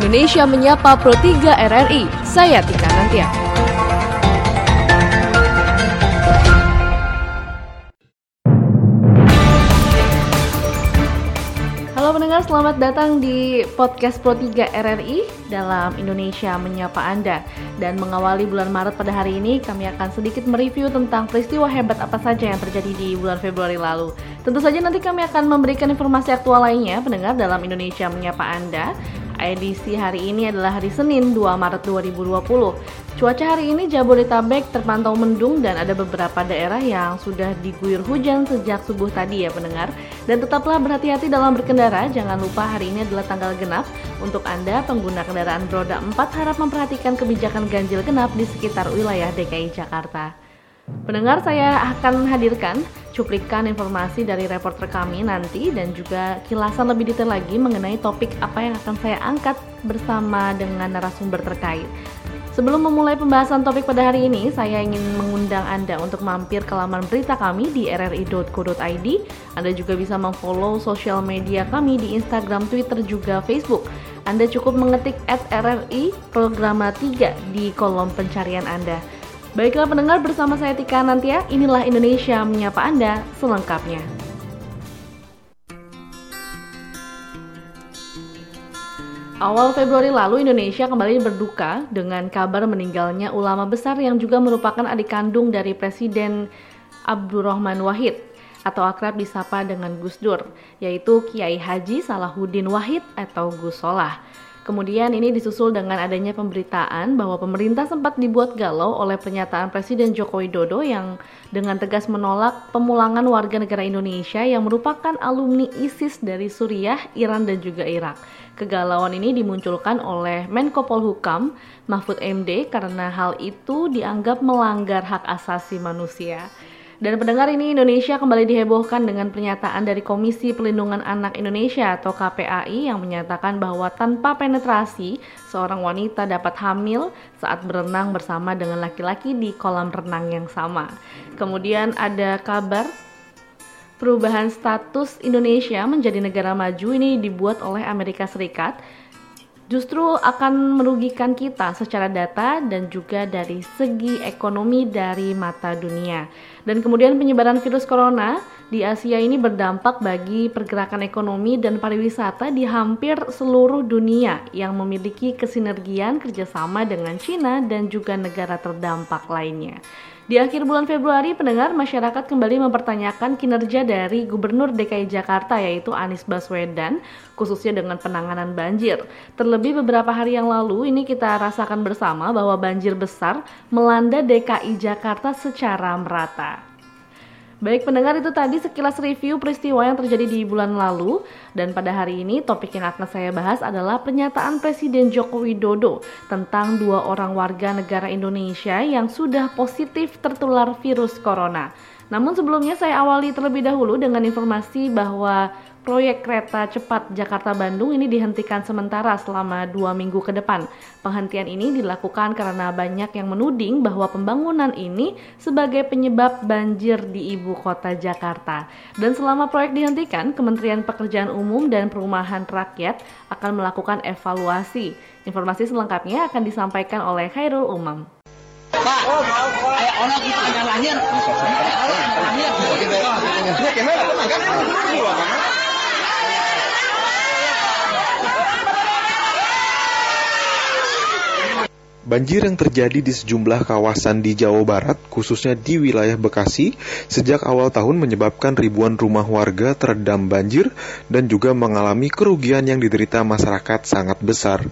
Indonesia Menyapa Pro 3 RRI. Saya Tika Nantia. Halo pendengar, selamat datang di podcast Pro 3 RRI dalam Indonesia Menyapa Anda. Dan mengawali bulan Maret pada hari ini, kami akan sedikit mereview tentang peristiwa hebat apa saja yang terjadi di bulan Februari lalu. Tentu saja nanti kami akan memberikan informasi aktual lainnya pendengar dalam Indonesia Menyapa Anda edisi hari ini adalah hari Senin 2 Maret 2020. Cuaca hari ini Jabodetabek terpantau mendung dan ada beberapa daerah yang sudah diguyur hujan sejak subuh tadi ya pendengar. Dan tetaplah berhati-hati dalam berkendara, jangan lupa hari ini adalah tanggal genap. Untuk Anda pengguna kendaraan roda 4 harap memperhatikan kebijakan ganjil genap di sekitar wilayah DKI Jakarta. Pendengar saya akan hadirkan cuplikan informasi dari reporter kami nanti dan juga kilasan lebih detail lagi mengenai topik apa yang akan saya angkat bersama dengan narasumber terkait. Sebelum memulai pembahasan topik pada hari ini, saya ingin mengundang Anda untuk mampir ke laman berita kami di rri.co.id. Anda juga bisa memfollow sosial media kami di Instagram, Twitter, juga Facebook. Anda cukup mengetik at RRI Programa 3 di kolom pencarian Anda. Baiklah pendengar bersama saya Tika Nantia, inilah Indonesia menyapa Anda selengkapnya. Awal Februari lalu Indonesia kembali berduka dengan kabar meninggalnya ulama besar yang juga merupakan adik kandung dari Presiden Abdurrahman Wahid atau akrab disapa dengan Gus Dur, yaitu Kiai Haji Salahuddin Wahid atau Gus Solah. Kemudian ini disusul dengan adanya pemberitaan bahwa pemerintah sempat dibuat galau oleh pernyataan Presiden Joko Widodo yang dengan tegas menolak pemulangan warga negara Indonesia yang merupakan alumni ISIS dari Suriah, Iran, dan juga Irak. Kegalauan ini dimunculkan oleh Menko Polhukam Mahfud MD karena hal itu dianggap melanggar hak asasi manusia. Dan pendengar ini Indonesia kembali dihebohkan dengan pernyataan dari Komisi Pelindungan Anak Indonesia atau KPAI yang menyatakan bahwa tanpa penetrasi seorang wanita dapat hamil saat berenang bersama dengan laki-laki di kolam renang yang sama. Kemudian ada kabar perubahan status Indonesia menjadi negara maju ini dibuat oleh Amerika Serikat justru akan merugikan kita secara data dan juga dari segi ekonomi dari mata dunia. Dan kemudian penyebaran virus corona di Asia ini berdampak bagi pergerakan ekonomi dan pariwisata di hampir seluruh dunia yang memiliki kesinergian kerjasama dengan China dan juga negara terdampak lainnya. Di akhir bulan Februari, pendengar masyarakat kembali mempertanyakan kinerja dari Gubernur DKI Jakarta yaitu Anies Baswedan, khususnya dengan penanganan banjir. Terlebih beberapa hari yang lalu, ini kita rasakan bersama bahwa banjir besar melanda DKI Jakarta secara merata. Baik pendengar itu tadi sekilas review peristiwa yang terjadi di bulan lalu dan pada hari ini topik yang akan saya bahas adalah pernyataan Presiden Joko Widodo tentang dua orang warga negara Indonesia yang sudah positif tertular virus corona. Namun sebelumnya saya awali terlebih dahulu dengan informasi bahwa proyek kereta cepat Jakarta-Bandung ini dihentikan sementara selama dua minggu ke depan. Penghentian ini dilakukan karena banyak yang menuding bahwa pembangunan ini sebagai penyebab banjir di ibu kota Jakarta. Dan selama proyek dihentikan, Kementerian Pekerjaan Umum dan Perumahan Rakyat akan melakukan evaluasi. Informasi selengkapnya akan disampaikan oleh Khairul Umam. Pak, kayak orang itu lahir. lahir. Banjir yang terjadi di sejumlah kawasan di Jawa Barat, khususnya di wilayah Bekasi, sejak awal tahun menyebabkan ribuan rumah warga terendam banjir dan juga mengalami kerugian yang diderita masyarakat sangat besar.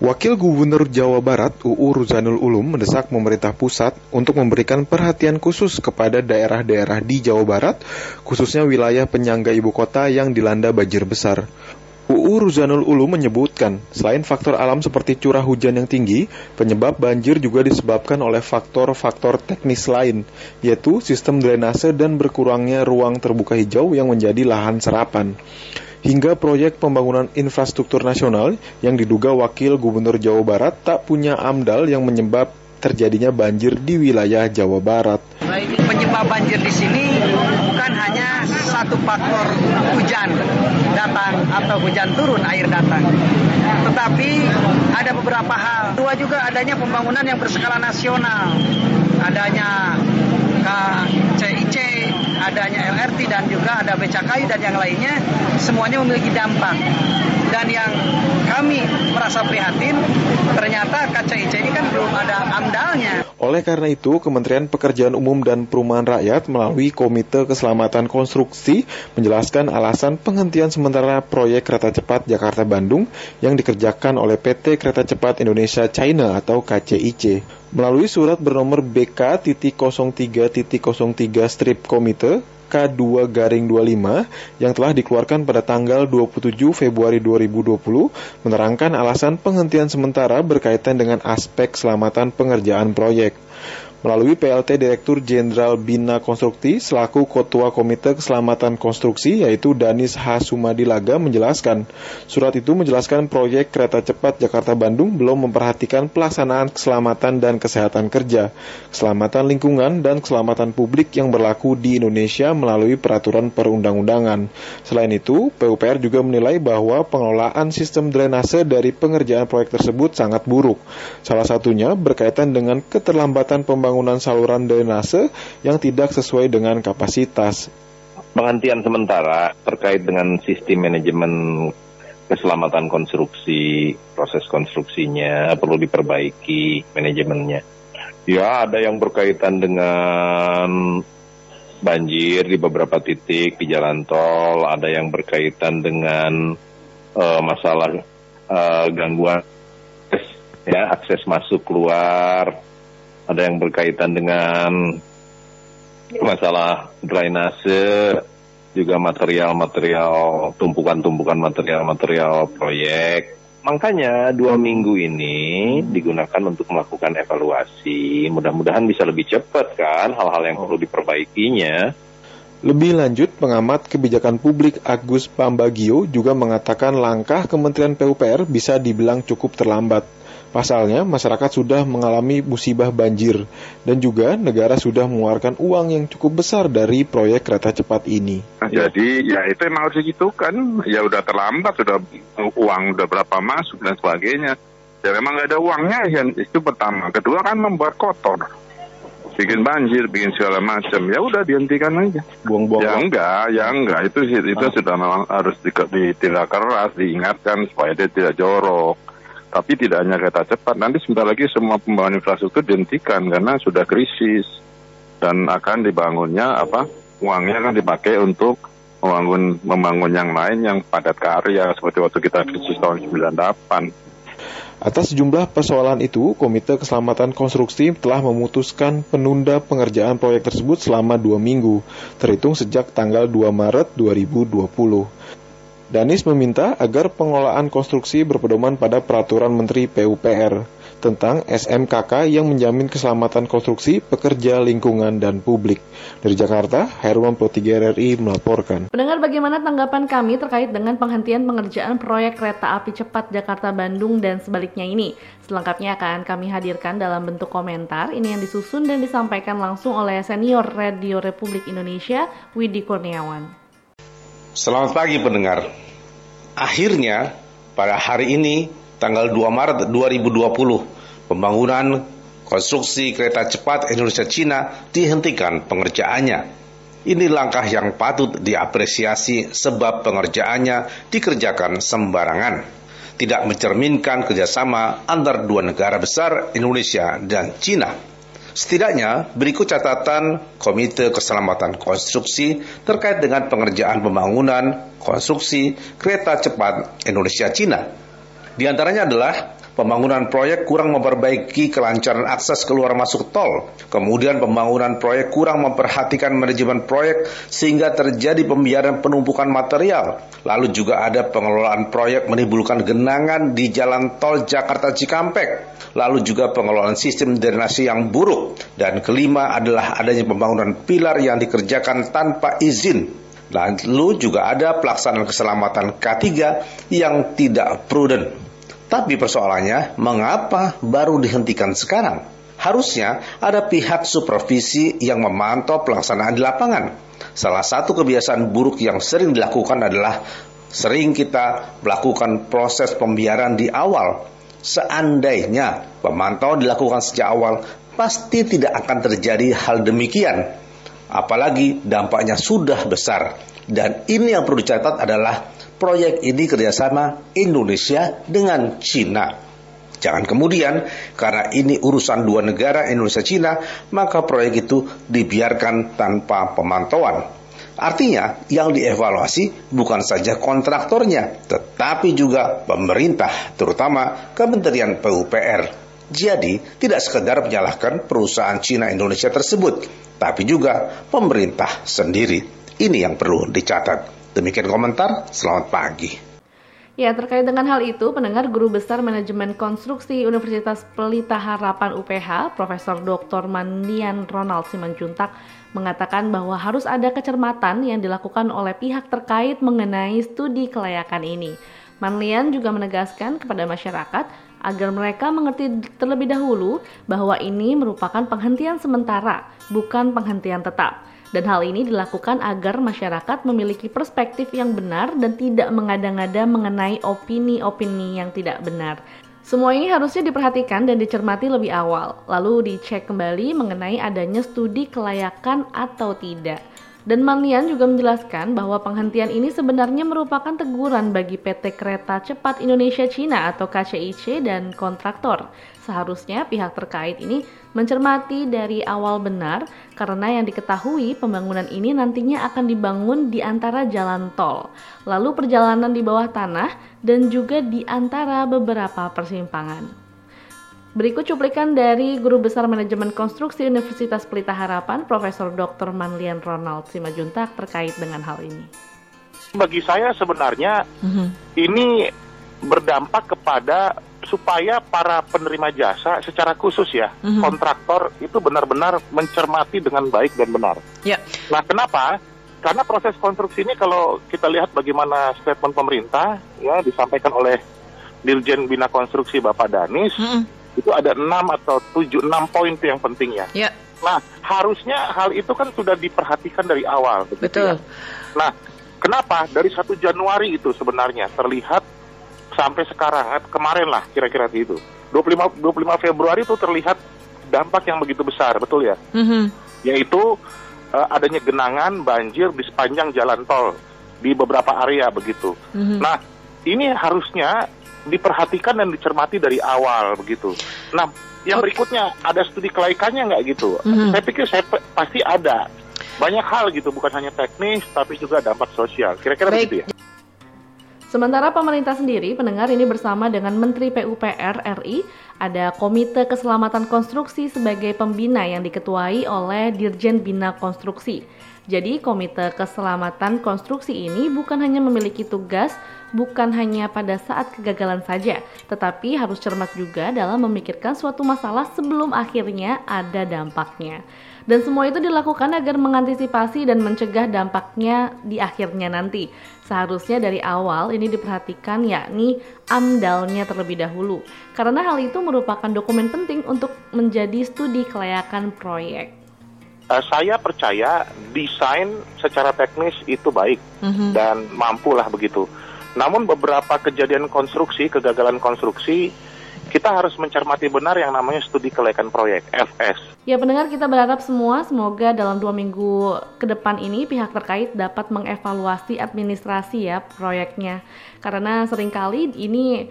Wakil Gubernur Jawa Barat UU Ruzanul Ulum mendesak pemerintah pusat untuk memberikan perhatian khusus kepada daerah-daerah di Jawa Barat, khususnya wilayah penyangga ibu kota yang dilanda banjir besar. UU Ruzanul Ulu menyebutkan, selain faktor alam seperti curah hujan yang tinggi, penyebab banjir juga disebabkan oleh faktor-faktor teknis lain, yaitu sistem drainase dan berkurangnya ruang terbuka hijau yang menjadi lahan serapan. Hingga proyek pembangunan infrastruktur nasional yang diduga wakil gubernur Jawa Barat tak punya amdal yang menyebab terjadinya banjir di wilayah Jawa Barat. Penyebab banjir di sini satu faktor hujan datang atau hujan turun air datang. Tetapi ada beberapa hal. Dua juga adanya pembangunan yang berskala nasional. Adanya KCIC, adanya LRT dan juga ada BCKI dan yang lainnya semuanya memiliki dampak. Dan yang kami merasa prihatin ternyata KCIC ini kan belum ada amdalnya. Oleh karena itu, Kementerian Pekerjaan Umum dan Perumahan Rakyat melalui Komite Keselamatan Konstruksi menjelaskan alasan penghentian sementara proyek kereta cepat Jakarta-Bandung yang dikerjakan oleh PT Kereta Cepat Indonesia China atau KCIC. Melalui surat bernomor BK.03.03 strip komite K2 garing 25 yang telah dikeluarkan pada tanggal 27 Februari 2020 menerangkan alasan penghentian sementara berkaitan dengan aspek keselamatan pengerjaan proyek melalui PLT Direktur Jenderal Bina Konstruksi selaku Ketua Komite Keselamatan Konstruksi yaitu Danis H. Sumadilaga menjelaskan surat itu menjelaskan proyek kereta cepat Jakarta-Bandung belum memperhatikan pelaksanaan keselamatan dan kesehatan kerja, keselamatan lingkungan dan keselamatan publik yang berlaku di Indonesia melalui peraturan perundang-undangan. Selain itu, PUPR juga menilai bahwa pengelolaan sistem drainase dari pengerjaan proyek tersebut sangat buruk. Salah satunya berkaitan dengan keterlambatan pembangunan pembangunan saluran drainase yang tidak sesuai dengan kapasitas. Penghentian sementara terkait dengan sistem manajemen keselamatan konstruksi, proses konstruksinya perlu diperbaiki manajemennya. Ya, ada yang berkaitan dengan banjir di beberapa titik di jalan tol, ada yang berkaitan dengan uh, masalah uh, gangguan ya akses masuk keluar ada yang berkaitan dengan masalah drainase, juga material-material, tumpukan-tumpukan material-material proyek. Makanya dua minggu ini digunakan untuk melakukan evaluasi. Mudah-mudahan bisa lebih cepat kan hal-hal yang perlu diperbaikinya. Lebih lanjut, pengamat kebijakan publik Agus Pambagio juga mengatakan langkah Kementerian PUPR bisa dibilang cukup terlambat. Pasalnya, masyarakat sudah mengalami musibah banjir dan juga negara sudah mengeluarkan uang yang cukup besar dari proyek kereta cepat ini. Nah, jadi ya itu emang harus gitu kan, ya udah terlambat, sudah uang udah berapa masuk dan sebagainya. Ya memang nggak ada uangnya, ya itu pertama. Kedua kan membuat kotor bikin banjir, bikin segala macam. Ya udah dihentikan aja. Buang-buang. Ya enggak, ya enggak. Itu itu ah. sudah memang harus ditindak keras, diingatkan supaya dia tidak jorok. Tapi tidak hanya kereta cepat, nanti sebentar lagi semua pembangunan infrastruktur dihentikan karena sudah krisis dan akan dibangunnya apa uangnya akan dipakai untuk membangun membangun yang lain yang padat karya seperti waktu kita krisis tahun 98. Atas sejumlah persoalan itu, Komite Keselamatan Konstruksi telah memutuskan penunda pengerjaan proyek tersebut selama dua minggu, terhitung sejak tanggal 2 Maret 2020. Danis meminta agar pengelolaan konstruksi berpedoman pada peraturan Menteri PUPR tentang SMKK yang menjamin keselamatan konstruksi, pekerja, lingkungan, dan publik. Dari Jakarta, Herman Pro 3 RRI melaporkan. Pendengar bagaimana tanggapan kami terkait dengan penghentian pengerjaan proyek kereta api cepat Jakarta-Bandung dan sebaliknya ini? Selengkapnya akan kami hadirkan dalam bentuk komentar. Ini yang disusun dan disampaikan langsung oleh senior Radio Republik Indonesia, Widi Kurniawan. Selamat pagi pendengar. Akhirnya pada hari ini tanggal 2 Maret 2020 pembangunan konstruksi kereta cepat Indonesia Cina dihentikan pengerjaannya. Ini langkah yang patut diapresiasi sebab pengerjaannya dikerjakan sembarangan. Tidak mencerminkan kerjasama antar dua negara besar Indonesia dan Cina Setidaknya berikut catatan Komite Keselamatan Konstruksi terkait dengan pengerjaan pembangunan konstruksi kereta cepat Indonesia Cina. Di antaranya adalah Pembangunan proyek kurang memperbaiki kelancaran akses keluar masuk tol. Kemudian pembangunan proyek kurang memperhatikan manajemen proyek sehingga terjadi pembiaran penumpukan material. Lalu juga ada pengelolaan proyek menimbulkan genangan di jalan tol Jakarta Cikampek. Lalu juga pengelolaan sistem drainase yang buruk. Dan kelima adalah adanya pembangunan pilar yang dikerjakan tanpa izin Lalu juga ada pelaksanaan keselamatan K3 yang tidak prudent. Tapi persoalannya, mengapa baru dihentikan sekarang? Harusnya ada pihak supervisi yang memantau pelaksanaan di lapangan. Salah satu kebiasaan buruk yang sering dilakukan adalah sering kita melakukan proses pembiaran di awal. Seandainya pemantauan dilakukan sejak awal, pasti tidak akan terjadi hal demikian. Apalagi dampaknya sudah besar. Dan ini yang perlu dicatat adalah proyek ini kerjasama Indonesia dengan Cina. Jangan kemudian karena ini urusan dua negara Indonesia-Cina, maka proyek itu dibiarkan tanpa pemantauan. Artinya yang dievaluasi bukan saja kontraktornya, tetapi juga pemerintah, terutama Kementerian PUPR. Jadi tidak sekedar menyalahkan perusahaan Cina Indonesia tersebut, tapi juga pemerintah sendiri. Ini yang perlu dicatat. Demikian komentar, selamat pagi. Ya, terkait dengan hal itu, pendengar Guru Besar Manajemen Konstruksi Universitas Pelita Harapan UPH, Profesor Dr. Mandian Ronald Simanjuntak, mengatakan bahwa harus ada kecermatan yang dilakukan oleh pihak terkait mengenai studi kelayakan ini. Manlian juga menegaskan kepada masyarakat agar mereka mengerti terlebih dahulu bahwa ini merupakan penghentian sementara, bukan penghentian tetap. Dan hal ini dilakukan agar masyarakat memiliki perspektif yang benar dan tidak mengada-ngada mengenai opini-opini yang tidak benar. Semua ini harusnya diperhatikan dan dicermati lebih awal, lalu dicek kembali mengenai adanya studi kelayakan atau tidak. Dan Manlian juga menjelaskan bahwa penghentian ini sebenarnya merupakan teguran bagi PT Kereta Cepat Indonesia Cina atau KCIC dan kontraktor. Seharusnya pihak terkait ini mencermati dari awal benar karena yang diketahui pembangunan ini nantinya akan dibangun di antara jalan tol, lalu perjalanan di bawah tanah dan juga di antara beberapa persimpangan. Berikut cuplikan dari Guru Besar Manajemen Konstruksi Universitas Pelita Harapan, Profesor Dr. Manlian Ronald Simajuntak terkait dengan hal ini. Bagi saya sebenarnya mm -hmm. ini berdampak kepada supaya para penerima jasa secara khusus ya mm -hmm. kontraktor itu benar-benar mencermati dengan baik dan benar. Yeah. Nah, kenapa? Karena proses konstruksi ini kalau kita lihat bagaimana statement pemerintah ya disampaikan oleh Dirjen Bina Konstruksi Bapak Danis. Mm -hmm itu ada enam atau tujuh enam poin yang penting ya. ya. Nah harusnya hal itu kan sudah diperhatikan dari awal. Betul. Ya? Nah kenapa dari satu Januari itu sebenarnya terlihat sampai sekarang eh, kemarin lah kira-kira itu 25 25 Februari itu terlihat dampak yang begitu besar betul ya. Mm -hmm. Yaitu uh, adanya genangan banjir di sepanjang jalan tol di beberapa area begitu. Mm -hmm. Nah ini harusnya diperhatikan dan dicermati dari awal begitu. Nah, yang okay. berikutnya ada studi kelaikannya nggak gitu? Mm-hmm. Saya pikir saya pasti ada banyak hal gitu, bukan hanya teknis tapi juga dampak sosial. Kira-kira begitu ya. Sementara pemerintah sendiri, pendengar ini bersama dengan Menteri PUPR RI, ada Komite Keselamatan Konstruksi sebagai pembina yang diketuai oleh Dirjen Bina Konstruksi. Jadi, Komite Keselamatan Konstruksi ini bukan hanya memiliki tugas bukan hanya pada saat kegagalan saja, tetapi harus cermat juga dalam memikirkan suatu masalah sebelum akhirnya ada dampaknya. Dan semua itu dilakukan agar mengantisipasi dan mencegah dampaknya di akhirnya nanti. Seharusnya dari awal ini diperhatikan yakni amdalnya terlebih dahulu. Karena hal itu merupakan dokumen penting untuk menjadi studi kelayakan proyek. Uh, saya percaya desain secara teknis itu baik mm -hmm. dan mampulah begitu. Namun beberapa kejadian konstruksi, kegagalan konstruksi, kita harus mencermati benar yang namanya studi kelayakan proyek (FS). Ya pendengar kita berharap semua semoga dalam dua minggu ke depan ini pihak terkait dapat mengevaluasi administrasi ya proyeknya karena sering kali ini eh,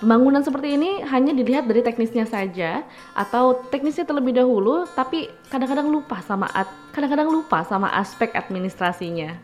pembangunan seperti ini hanya dilihat dari teknisnya saja atau teknisnya terlebih dahulu tapi kadang-kadang lupa sama kadang-kadang lupa sama aspek administrasinya.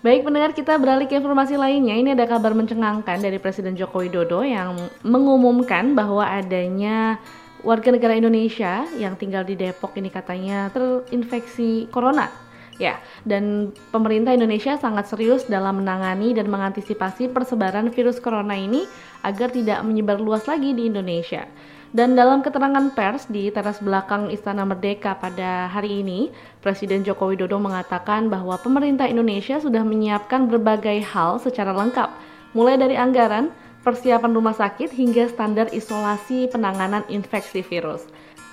Baik pendengar kita beralih ke informasi lainnya. Ini ada kabar mencengangkan dari Presiden Joko Widodo yang mengumumkan bahwa adanya warga negara Indonesia yang tinggal di Depok ini katanya terinfeksi corona. Ya, dan pemerintah Indonesia sangat serius dalam menangani dan mengantisipasi persebaran virus corona ini agar tidak menyebar luas lagi di Indonesia. Dan dalam keterangan pers di teras belakang Istana Merdeka pada hari ini, Presiden Joko Widodo mengatakan bahwa pemerintah Indonesia sudah menyiapkan berbagai hal secara lengkap, mulai dari anggaran, persiapan rumah sakit hingga standar isolasi penanganan infeksi virus.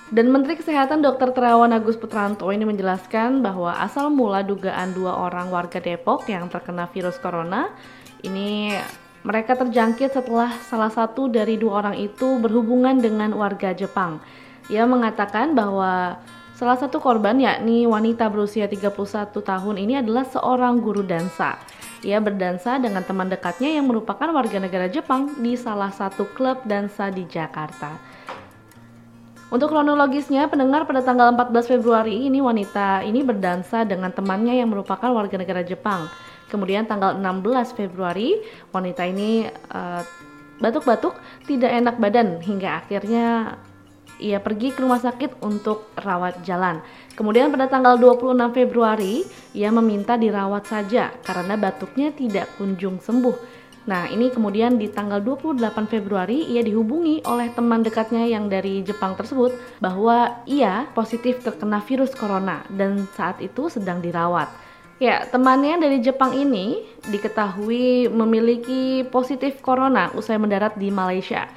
Dan Menteri Kesehatan Dr. Terawan Agus Putranto ini menjelaskan bahwa asal mula dugaan dua orang warga Depok yang terkena virus corona ini mereka terjangkit setelah salah satu dari dua orang itu berhubungan dengan warga Jepang. Ia mengatakan bahwa salah satu korban yakni wanita berusia 31 tahun ini adalah seorang guru dansa. Ia berdansa dengan teman dekatnya yang merupakan warga negara Jepang di salah satu klub dansa di Jakarta. Untuk kronologisnya, pendengar pada tanggal 14 Februari ini wanita ini berdansa dengan temannya yang merupakan warga negara Jepang. Kemudian tanggal 16 Februari, wanita ini eh, batuk-batuk, tidak enak badan hingga akhirnya ia pergi ke rumah sakit untuk rawat jalan. Kemudian pada tanggal 26 Februari, ia meminta dirawat saja karena batuknya tidak kunjung sembuh. Nah, ini kemudian di tanggal 28 Februari ia dihubungi oleh teman dekatnya yang dari Jepang tersebut bahwa ia positif terkena virus corona dan saat itu sedang dirawat. Ya, temannya dari Jepang ini diketahui memiliki positif corona usai mendarat di Malaysia.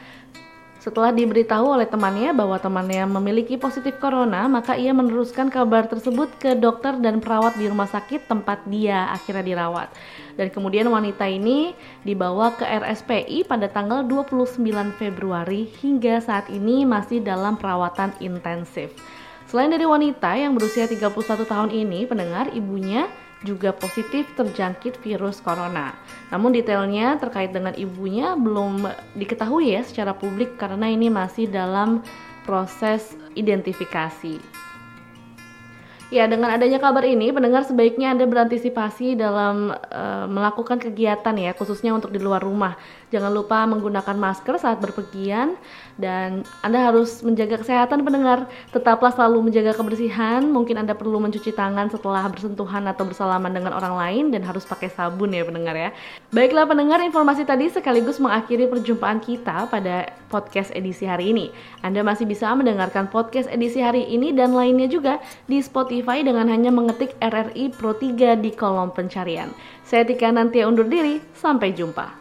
Setelah diberitahu oleh temannya bahwa temannya memiliki positif corona, maka ia meneruskan kabar tersebut ke dokter dan perawat di rumah sakit tempat dia akhirnya dirawat. Dan kemudian wanita ini dibawa ke RSPI pada tanggal 29 Februari hingga saat ini masih dalam perawatan intensif. Selain dari wanita yang berusia 31 tahun ini, pendengar ibunya juga positif terjangkit virus corona. Namun detailnya terkait dengan ibunya belum diketahui ya secara publik karena ini masih dalam proses identifikasi. Ya, dengan adanya kabar ini, pendengar sebaiknya Anda berantisipasi dalam uh, melakukan kegiatan ya, khususnya untuk di luar rumah. Jangan lupa menggunakan masker saat berpergian dan Anda harus menjaga kesehatan pendengar. Tetaplah selalu menjaga kebersihan. Mungkin Anda perlu mencuci tangan setelah bersentuhan atau bersalaman dengan orang lain dan harus pakai sabun ya pendengar ya. Baiklah pendengar, informasi tadi sekaligus mengakhiri perjumpaan kita pada podcast edisi hari ini. Anda masih bisa mendengarkan podcast edisi hari ini dan lainnya juga di Spotify dengan hanya mengetik RRI Pro 3 di kolom pencarian. Saya Tika Nantia undur diri, sampai jumpa.